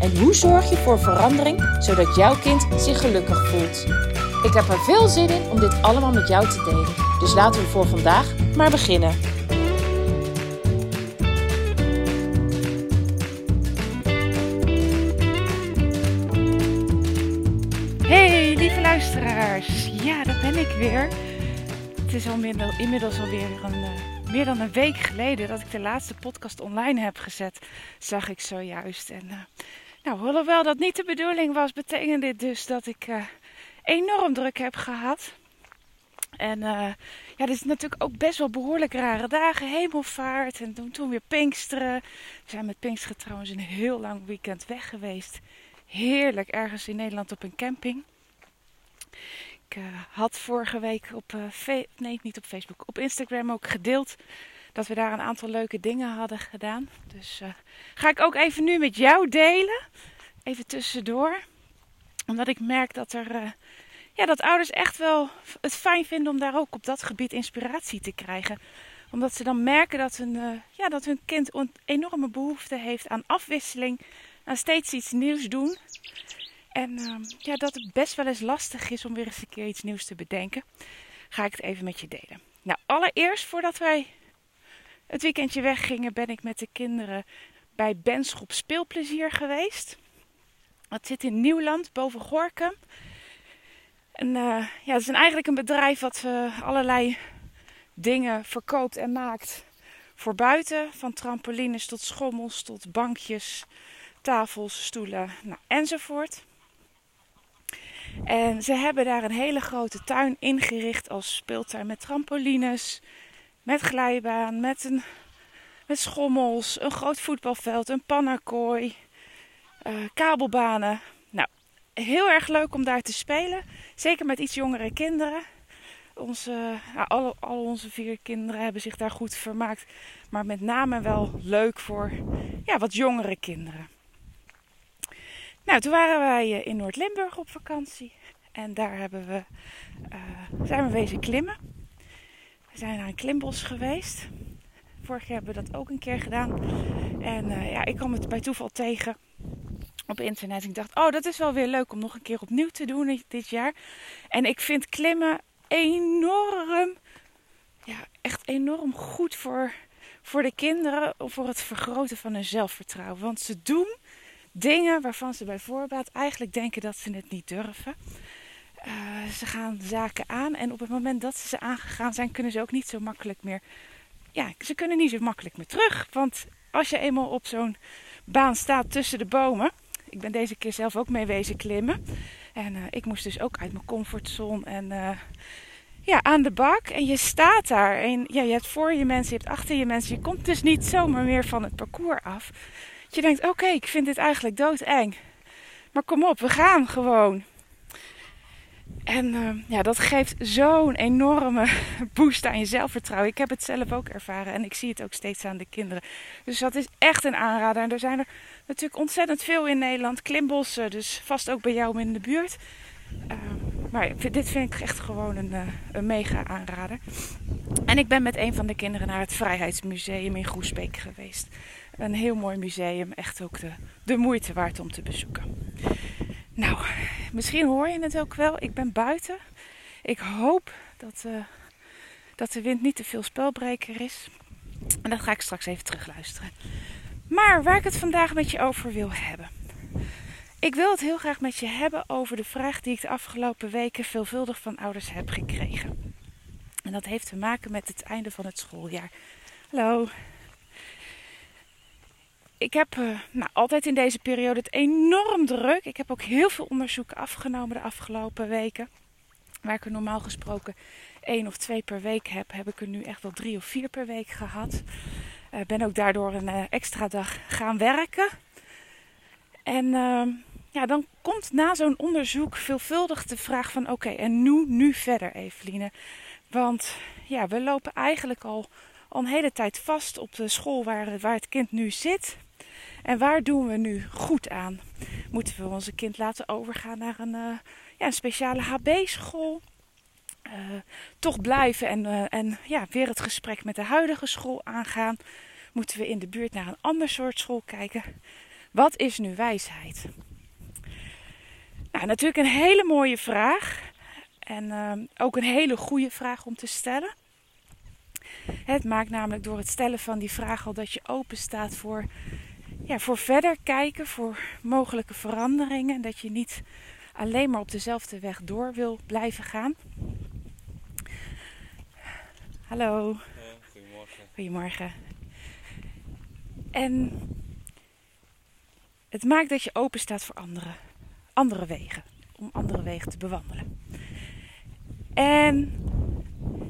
En hoe zorg je voor verandering zodat jouw kind zich gelukkig voelt? Ik heb er veel zin in om dit allemaal met jou te delen. Dus laten we voor vandaag maar beginnen. Hey lieve luisteraars, ja daar ben ik weer. Het is al middel, inmiddels alweer een, uh, meer dan een week geleden dat ik de laatste podcast online heb gezet, zag ik zojuist. En uh, nou, hoewel dat niet de bedoeling was, betekent dit dus dat ik uh, enorm druk heb gehad. En uh, ja, dit is natuurlijk ook best wel behoorlijk rare dagen. Hemelvaart en toen, toen weer Pinksteren. We zijn met Pinksteren trouwens een heel lang weekend weg geweest. Heerlijk, ergens in Nederland op een camping. Ik uh, had vorige week op, nee niet op Facebook, op Instagram ook gedeeld dat we daar een aantal leuke dingen hadden gedaan. Dus uh, ga ik ook even nu met jou delen. Even tussendoor. Omdat ik merk dat er. Uh, ja, dat ouders echt wel het fijn vinden om daar ook op dat gebied inspiratie te krijgen. Omdat ze dan merken dat hun, uh, ja, dat hun kind een enorme behoefte heeft aan afwisseling. Aan steeds iets nieuws doen. En ja, dat het best wel eens lastig is om weer eens een keer iets nieuws te bedenken. Ga ik het even met je delen. Nou, allereerst voordat wij het weekendje weggingen, ben ik met de kinderen bij Benschop Speelplezier geweest. Dat zit in Nieuwland, boven Gorkum. En uh, ja, het is eigenlijk een bedrijf wat uh, allerlei dingen verkoopt en maakt voor buiten. Van trampolines tot schommels, tot bankjes, tafels, stoelen nou, enzovoort. En ze hebben daar een hele grote tuin ingericht als speeltuin met trampolines, met glijbaan, met, een, met schommels, een groot voetbalveld, een pannakooi, uh, kabelbanen. Nou, heel erg leuk om daar te spelen. Zeker met iets jongere kinderen. Onze, nou, alle, al onze vier kinderen hebben zich daar goed vermaakt. Maar met name wel leuk voor ja, wat jongere kinderen. Nou, toen waren wij eh, in Noord-Limburg op vakantie. En daar hebben we, uh, zijn we wezen klimmen. We zijn naar een klimbos geweest. Vorig jaar hebben we dat ook een keer gedaan. En uh, ja, ik kwam het bij toeval tegen op internet. Ik dacht, oh, dat is wel weer leuk om nog een keer opnieuw te doen dit jaar. En ik vind klimmen enorm, ja, echt enorm goed voor, voor de kinderen. Voor het vergroten van hun zelfvertrouwen. Want ze doen dingen waarvan ze bij voorbaat eigenlijk denken dat ze het niet durven. Uh, ze gaan zaken aan en op het moment dat ze ze aangegaan zijn, kunnen ze ook niet zo makkelijk meer. Ja, ze kunnen niet zo makkelijk meer terug. Want als je eenmaal op zo'n baan staat tussen de bomen. Ik ben deze keer zelf ook mee wezen klimmen. En uh, ik moest dus ook uit mijn comfortzone en uh, ja, aan de bak. En je staat daar. En ja, je hebt voor je mensen, je hebt achter je mensen. Je komt dus niet zomaar meer van het parcours af. Je denkt, oké, ik vind dit eigenlijk doodeng. Maar kom op, we gaan gewoon. En uh, ja, dat geeft zo'n enorme boost aan je zelfvertrouwen. Ik heb het zelf ook ervaren en ik zie het ook steeds aan de kinderen. Dus dat is echt een aanrader. En er zijn er natuurlijk ontzettend veel in Nederland. Klimbossen, dus vast ook bij jou in de buurt. Uh, maar dit vind ik echt gewoon een, uh, een mega aanrader. En ik ben met een van de kinderen naar het Vrijheidsmuseum in Groesbeek geweest. Een heel mooi museum, echt ook de, de moeite waard om te bezoeken. Nou, misschien hoor je het ook wel. Ik ben buiten. Ik hoop dat, uh, dat de wind niet te veel spelbreker is. En dat ga ik straks even terugluisteren. Maar waar ik het vandaag met je over wil hebben. Ik wil het heel graag met je hebben over de vraag die ik de afgelopen weken veelvuldig van ouders heb gekregen. En dat heeft te maken met het einde van het schooljaar. Hallo, ik heb uh, nou, altijd in deze periode het enorm druk. Ik heb ook heel veel onderzoeken afgenomen de afgelopen weken. Waar ik er normaal gesproken één of twee per week heb, heb ik er nu echt wel drie of vier per week gehad. Uh, ben ook daardoor een uh, extra dag gaan werken. En ehm, ja, dan komt na zo'n onderzoek veelvuldig de vraag van oké, en nu, nu verder Eveline. Want ja, we lopen eigenlijk al, al een hele tijd vast op de school waar, waar het kind nu zit. En waar doen we nu goed aan? Moeten we onze kind laten overgaan naar een, uh, ja, een speciale HB-school? Uh, toch blijven en, uh, en ja, weer het gesprek met de huidige school aangaan? Moeten we in de buurt naar een ander soort school kijken? Wat is nu wijsheid? Nou, natuurlijk een hele mooie vraag. En ook een hele goede vraag om te stellen. Het maakt namelijk door het stellen van die vraag al dat je open staat voor, ja, voor verder kijken, voor mogelijke veranderingen. Dat je niet alleen maar op dezelfde weg door wil blijven gaan. Hallo. Ja, goedemorgen. Goedemorgen. En het maakt dat je open staat voor andere, andere wegen. Om andere wegen te bewandelen. En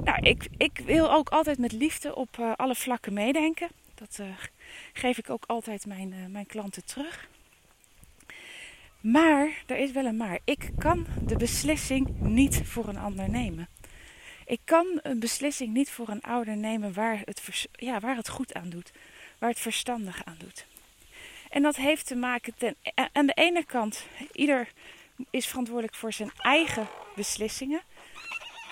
nou, ik, ik wil ook altijd met liefde op uh, alle vlakken meedenken. Dat uh, geef ik ook altijd mijn, uh, mijn klanten terug. Maar, er is wel een maar. Ik kan de beslissing niet voor een ander nemen. Ik kan een beslissing niet voor een ouder nemen waar het, ja, waar het goed aan doet. Waar het verstandig aan doet. En dat heeft te maken ten, aan de ene kant, ieder is verantwoordelijk voor zijn eigen beslissingen.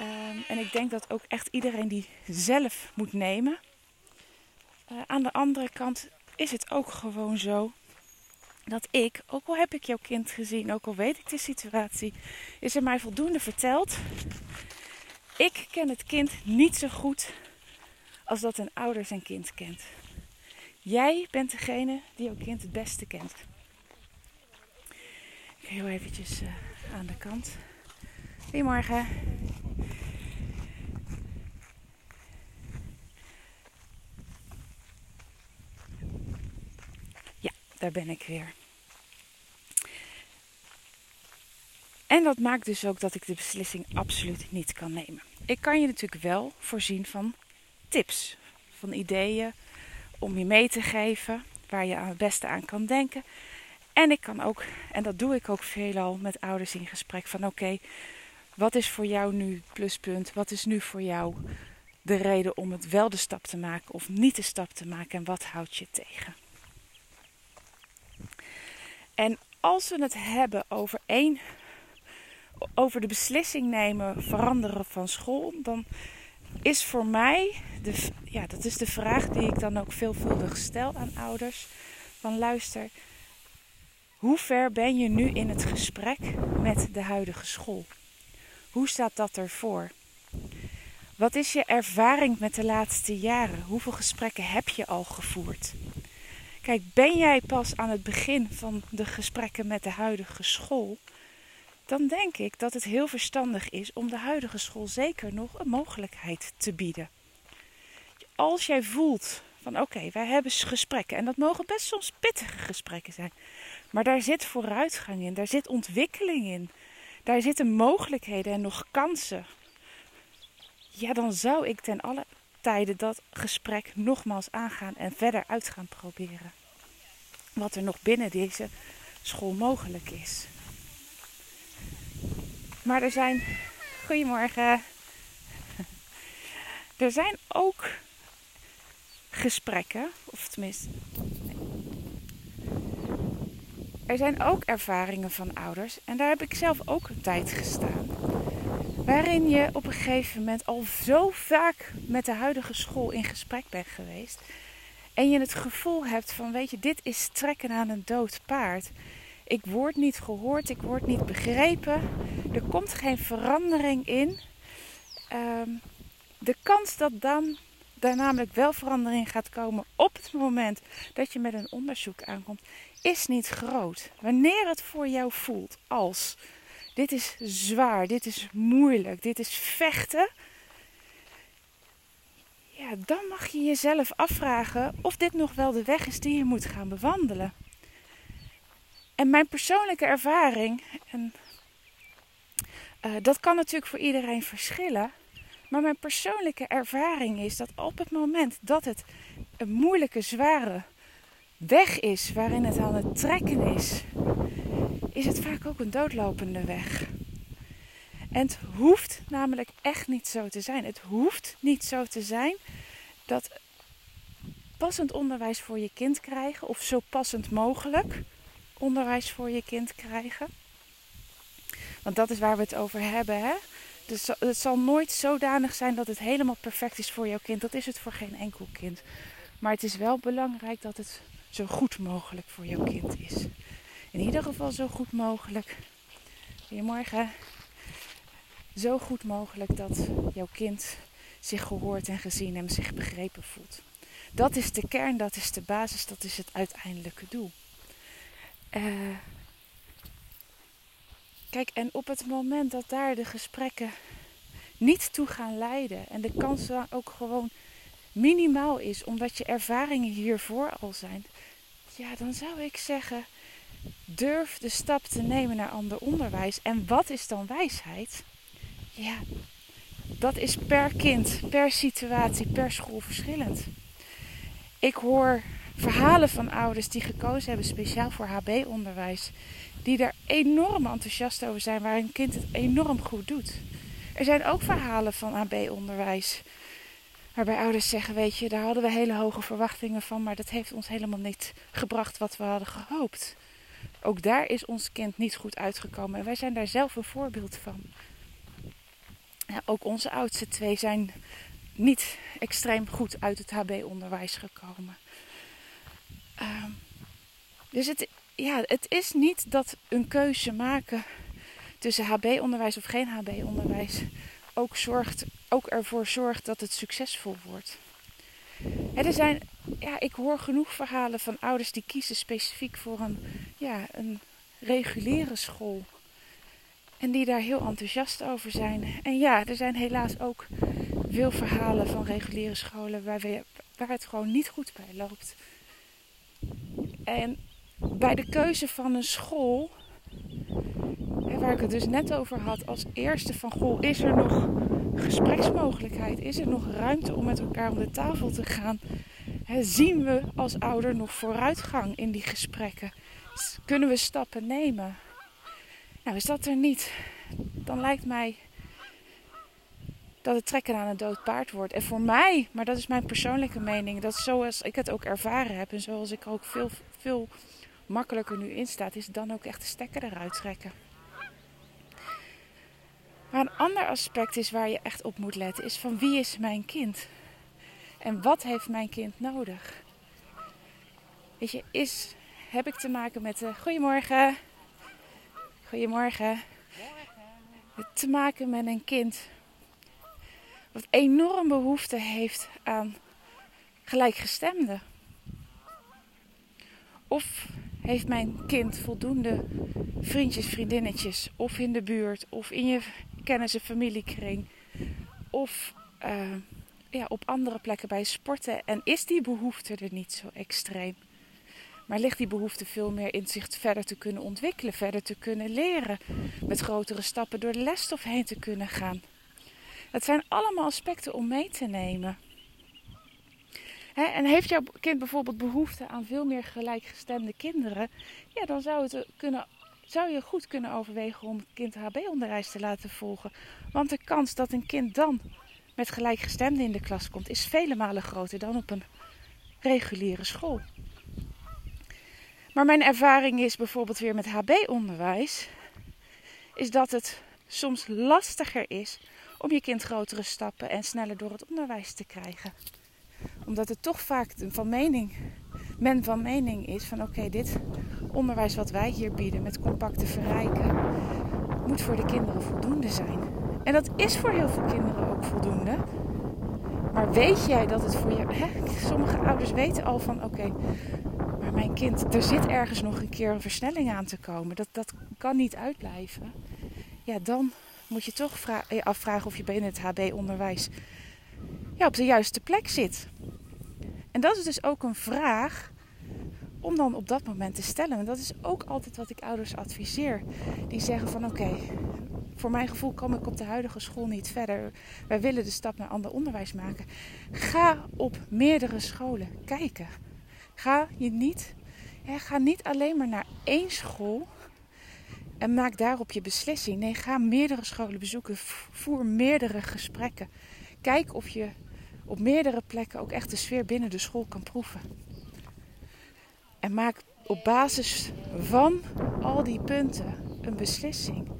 Um, en ik denk dat ook echt iedereen die zelf moet nemen. Uh, aan de andere kant is het ook gewoon zo dat ik, ook al heb ik jouw kind gezien, ook al weet ik de situatie, is er mij voldoende verteld. Ik ken het kind niet zo goed als dat een ouder zijn kind kent. Jij bent degene die jouw kind het beste kent. Ik heel eventjes uh, aan de kant. Goedemorgen. Daar ben ik weer. En dat maakt dus ook dat ik de beslissing absoluut niet kan nemen. Ik kan je natuurlijk wel voorzien van tips, van ideeën om je mee te geven waar je het beste aan kan denken. En ik kan ook, en dat doe ik ook veelal met ouders in gesprek, van oké, wat is voor jou nu het pluspunt? Wat is nu voor jou de reden om het wel de stap te maken of niet de stap te maken? En wat houdt je tegen? En als we het hebben over één, over de beslissing nemen, veranderen van school, dan is voor mij, de, ja, dat is de vraag die ik dan ook veelvuldig stel aan ouders. Van luister, hoe ver ben je nu in het gesprek met de huidige school? Hoe staat dat ervoor? Wat is je ervaring met de laatste jaren? Hoeveel gesprekken heb je al gevoerd? Kijk, ben jij pas aan het begin van de gesprekken met de huidige school? Dan denk ik dat het heel verstandig is om de huidige school zeker nog een mogelijkheid te bieden. Als jij voelt van oké, wij hebben gesprekken en dat mogen best soms pittige gesprekken zijn, maar daar zit vooruitgang in, daar zit ontwikkeling in. Daar zitten mogelijkheden en nog kansen. Ja, dan zou ik ten alle tijden dat gesprek nogmaals aangaan en verder uit gaan proberen. Wat er nog binnen deze school mogelijk is. Maar er zijn. Goedemorgen. Er zijn ook gesprekken, of tenminste. Er zijn ook ervaringen van ouders, en daar heb ik zelf ook een tijd gestaan. Waarin je op een gegeven moment al zo vaak met de huidige school in gesprek bent geweest. En je het gevoel hebt van, weet je, dit is trekken aan een dood paard. Ik word niet gehoord, ik word niet begrepen. Er komt geen verandering in. Um, de kans dat dan daar namelijk wel verandering gaat komen op het moment dat je met een onderzoek aankomt, is niet groot. Wanneer het voor jou voelt als dit is zwaar, dit is moeilijk, dit is vechten. Ja, dan mag je jezelf afvragen of dit nog wel de weg is die je moet gaan bewandelen. En mijn persoonlijke ervaring, en uh, dat kan natuurlijk voor iedereen verschillen. Maar mijn persoonlijke ervaring is dat op het moment dat het een moeilijke, zware weg is waarin het aan het trekken is, is het vaak ook een doodlopende weg. En het hoeft namelijk echt niet zo te zijn. Het hoeft niet zo te zijn dat passend onderwijs voor je kind krijgen, of zo passend mogelijk onderwijs voor je kind krijgen. Want dat is waar we het over hebben. Hè? Dus het zal nooit zodanig zijn dat het helemaal perfect is voor jouw kind. Dat is het voor geen enkel kind. Maar het is wel belangrijk dat het zo goed mogelijk voor jouw kind is. In ieder geval zo goed mogelijk. Goedemorgen. Zo goed mogelijk dat jouw kind zich gehoord en gezien en zich begrepen voelt. Dat is de kern, dat is de basis, dat is het uiteindelijke doel. Uh, kijk, en op het moment dat daar de gesprekken niet toe gaan leiden en de kans dan ook gewoon minimaal is, omdat je ervaringen hiervoor al zijn, ja, dan zou ik zeggen: durf de stap te nemen naar ander onderwijs. En wat is dan wijsheid? Ja, dat is per kind, per situatie, per school verschillend. Ik hoor verhalen van ouders die gekozen hebben speciaal voor HB-onderwijs, die daar enorm enthousiast over zijn, waar hun kind het enorm goed doet. Er zijn ook verhalen van HB-onderwijs waarbij ouders zeggen: Weet je, daar hadden we hele hoge verwachtingen van, maar dat heeft ons helemaal niet gebracht wat we hadden gehoopt. Ook daar is ons kind niet goed uitgekomen en wij zijn daar zelf een voorbeeld van. Ja, ook onze oudste twee zijn niet extreem goed uit het HB-onderwijs gekomen. Ehm, dus het, ja, het is niet dat een keuze maken tussen HB-onderwijs of geen HB-onderwijs ook, ook ervoor zorgt dat het succesvol wordt. Er zijn, ja, ik hoor genoeg verhalen van ouders die kiezen specifiek voor een, ja, een reguliere school. En die daar heel enthousiast over zijn. En ja, er zijn helaas ook veel verhalen van reguliere scholen waar, we, waar het gewoon niet goed bij loopt. En bij de keuze van een school, waar ik het dus net over had, als eerste van goh, is er nog gespreksmogelijkheid? Is er nog ruimte om met elkaar om de tafel te gaan? zien we als ouder nog vooruitgang in die gesprekken? Kunnen we stappen nemen? Nou, is dat er niet, dan lijkt mij dat het trekken aan een dood paard wordt. En voor mij, maar dat is mijn persoonlijke mening, dat zoals ik het ook ervaren heb en zoals ik er ook veel, veel makkelijker nu in staat, is dan ook echt de stekker eruit trekken. Maar een ander aspect is waar je echt op moet letten, is van wie is mijn kind? En wat heeft mijn kind nodig? Weet je, is, heb ik te maken met de goedemorgen, goedemorgen, te maken met een kind wat enorm behoefte heeft aan gelijkgestemden? Of heeft mijn kind voldoende vriendjes, vriendinnetjes, of in de buurt, of in je kennis- en familiekring, of uh, ja, op andere plekken bij sporten? En is die behoefte er niet zo extreem? Maar ligt die behoefte veel meer in zich verder te kunnen ontwikkelen, verder te kunnen leren, met grotere stappen door de lesstof heen te kunnen gaan? Het zijn allemaal aspecten om mee te nemen. en heeft jouw kind bijvoorbeeld behoefte aan veel meer gelijkgestemde kinderen? Ja, dan zou, het kunnen, zou je goed kunnen overwegen om het kind HB-onderwijs te laten volgen. Want de kans dat een kind dan met gelijkgestemden in de klas komt, is vele malen groter dan op een reguliere school. Maar mijn ervaring is bijvoorbeeld weer met HB-onderwijs, is dat het soms lastiger is om je kind grotere stappen en sneller door het onderwijs te krijgen. Omdat het toch vaak van mening, men van mening is van oké, dit onderwijs wat wij hier bieden met compacte verrijken, moet voor de kinderen voldoende zijn. En dat is voor heel veel kinderen ook voldoende. Maar weet jij dat het voor je. Hè, sommige ouders weten al van oké, maar mijn kind, er zit ergens nog een keer een versnelling aan te komen. Dat, dat kan niet uitblijven. Ja, dan moet je toch je afvragen of je binnen het HB-onderwijs ja, op de juiste plek zit. En dat is dus ook een vraag om dan op dat moment te stellen. En dat is ook altijd wat ik ouders adviseer. Die zeggen van oké, voor mijn gevoel kom ik op de huidige school niet verder. Wij willen de stap naar ander onderwijs maken. Ga op meerdere scholen kijken. Ga je niet, ga niet alleen maar naar één school En maak daarop je beslissing. Nee, ga meerdere scholen bezoeken. Voer meerdere gesprekken. Kijk of je op meerdere plekken ook echt de sfeer binnen de school kan proeven. En maak op basis van al die punten een beslissing.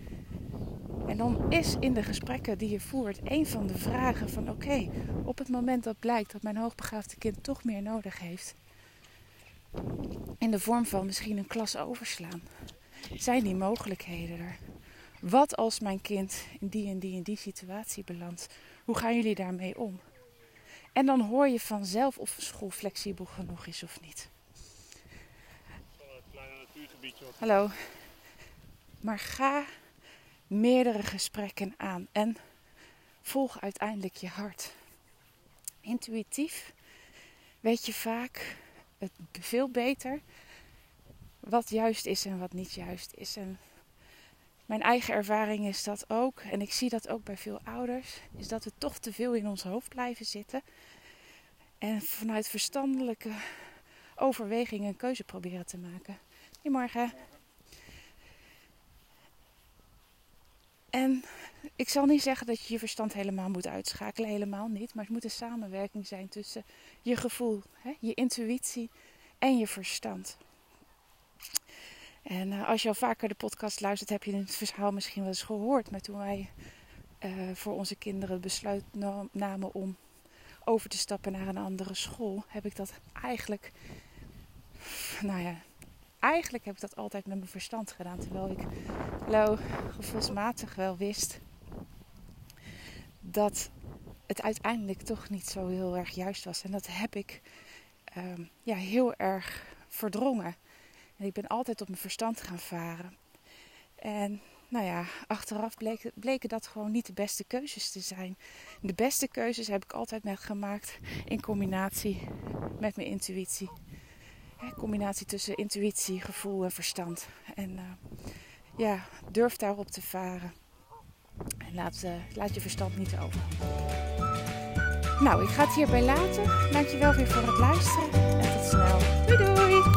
En dan is in de gesprekken die je voert een van de vragen van oké, op het moment dat blijkt dat mijn hoogbegaafde kind toch meer nodig heeft, in de vorm van misschien een klas overslaan, zijn die mogelijkheden er? Wat als mijn kind in die en die en die situatie belandt? Hoe gaan jullie daarmee om? En dan hoor je vanzelf of een school flexibel genoeg is of niet. Hallo. Maar ga meerdere gesprekken aan en volg uiteindelijk je hart. Intuïtief weet je vaak veel beter wat juist is en wat niet juist is. En mijn eigen ervaring is dat ook, en ik zie dat ook bij veel ouders, is dat we toch te veel in ons hoofd blijven zitten. En vanuit verstandelijke overwegingen een keuze proberen te maken. Goedemorgen. En ik zal niet zeggen dat je je verstand helemaal moet uitschakelen, helemaal niet. Maar het moet een samenwerking zijn tussen je gevoel, hè, je intuïtie en je verstand. En uh, als je al vaker de podcast luistert, heb je het verhaal misschien wel eens gehoord. Maar toen wij uh, voor onze kinderen besluit namen om over te stappen naar een andere school, heb ik dat eigenlijk, nou ja, eigenlijk heb ik dat altijd met mijn verstand gedaan. Terwijl ik lo, gevoelsmatig wel wist dat het uiteindelijk toch niet zo heel erg juist was. En dat heb ik um, ja, heel erg verdrongen. En ik ben altijd op mijn verstand gaan varen. En nou ja, achteraf bleken, bleken dat gewoon niet de beste keuzes te zijn. De beste keuzes heb ik altijd met gemaakt in combinatie met mijn intuïtie. Een combinatie tussen intuïtie, gevoel en verstand. En uh, ja, durf daarop te varen. En laat, uh, laat je verstand niet over. Nou, ik ga het hierbij laten. Dankjewel weer voor het luisteren. En tot snel. Doei doei!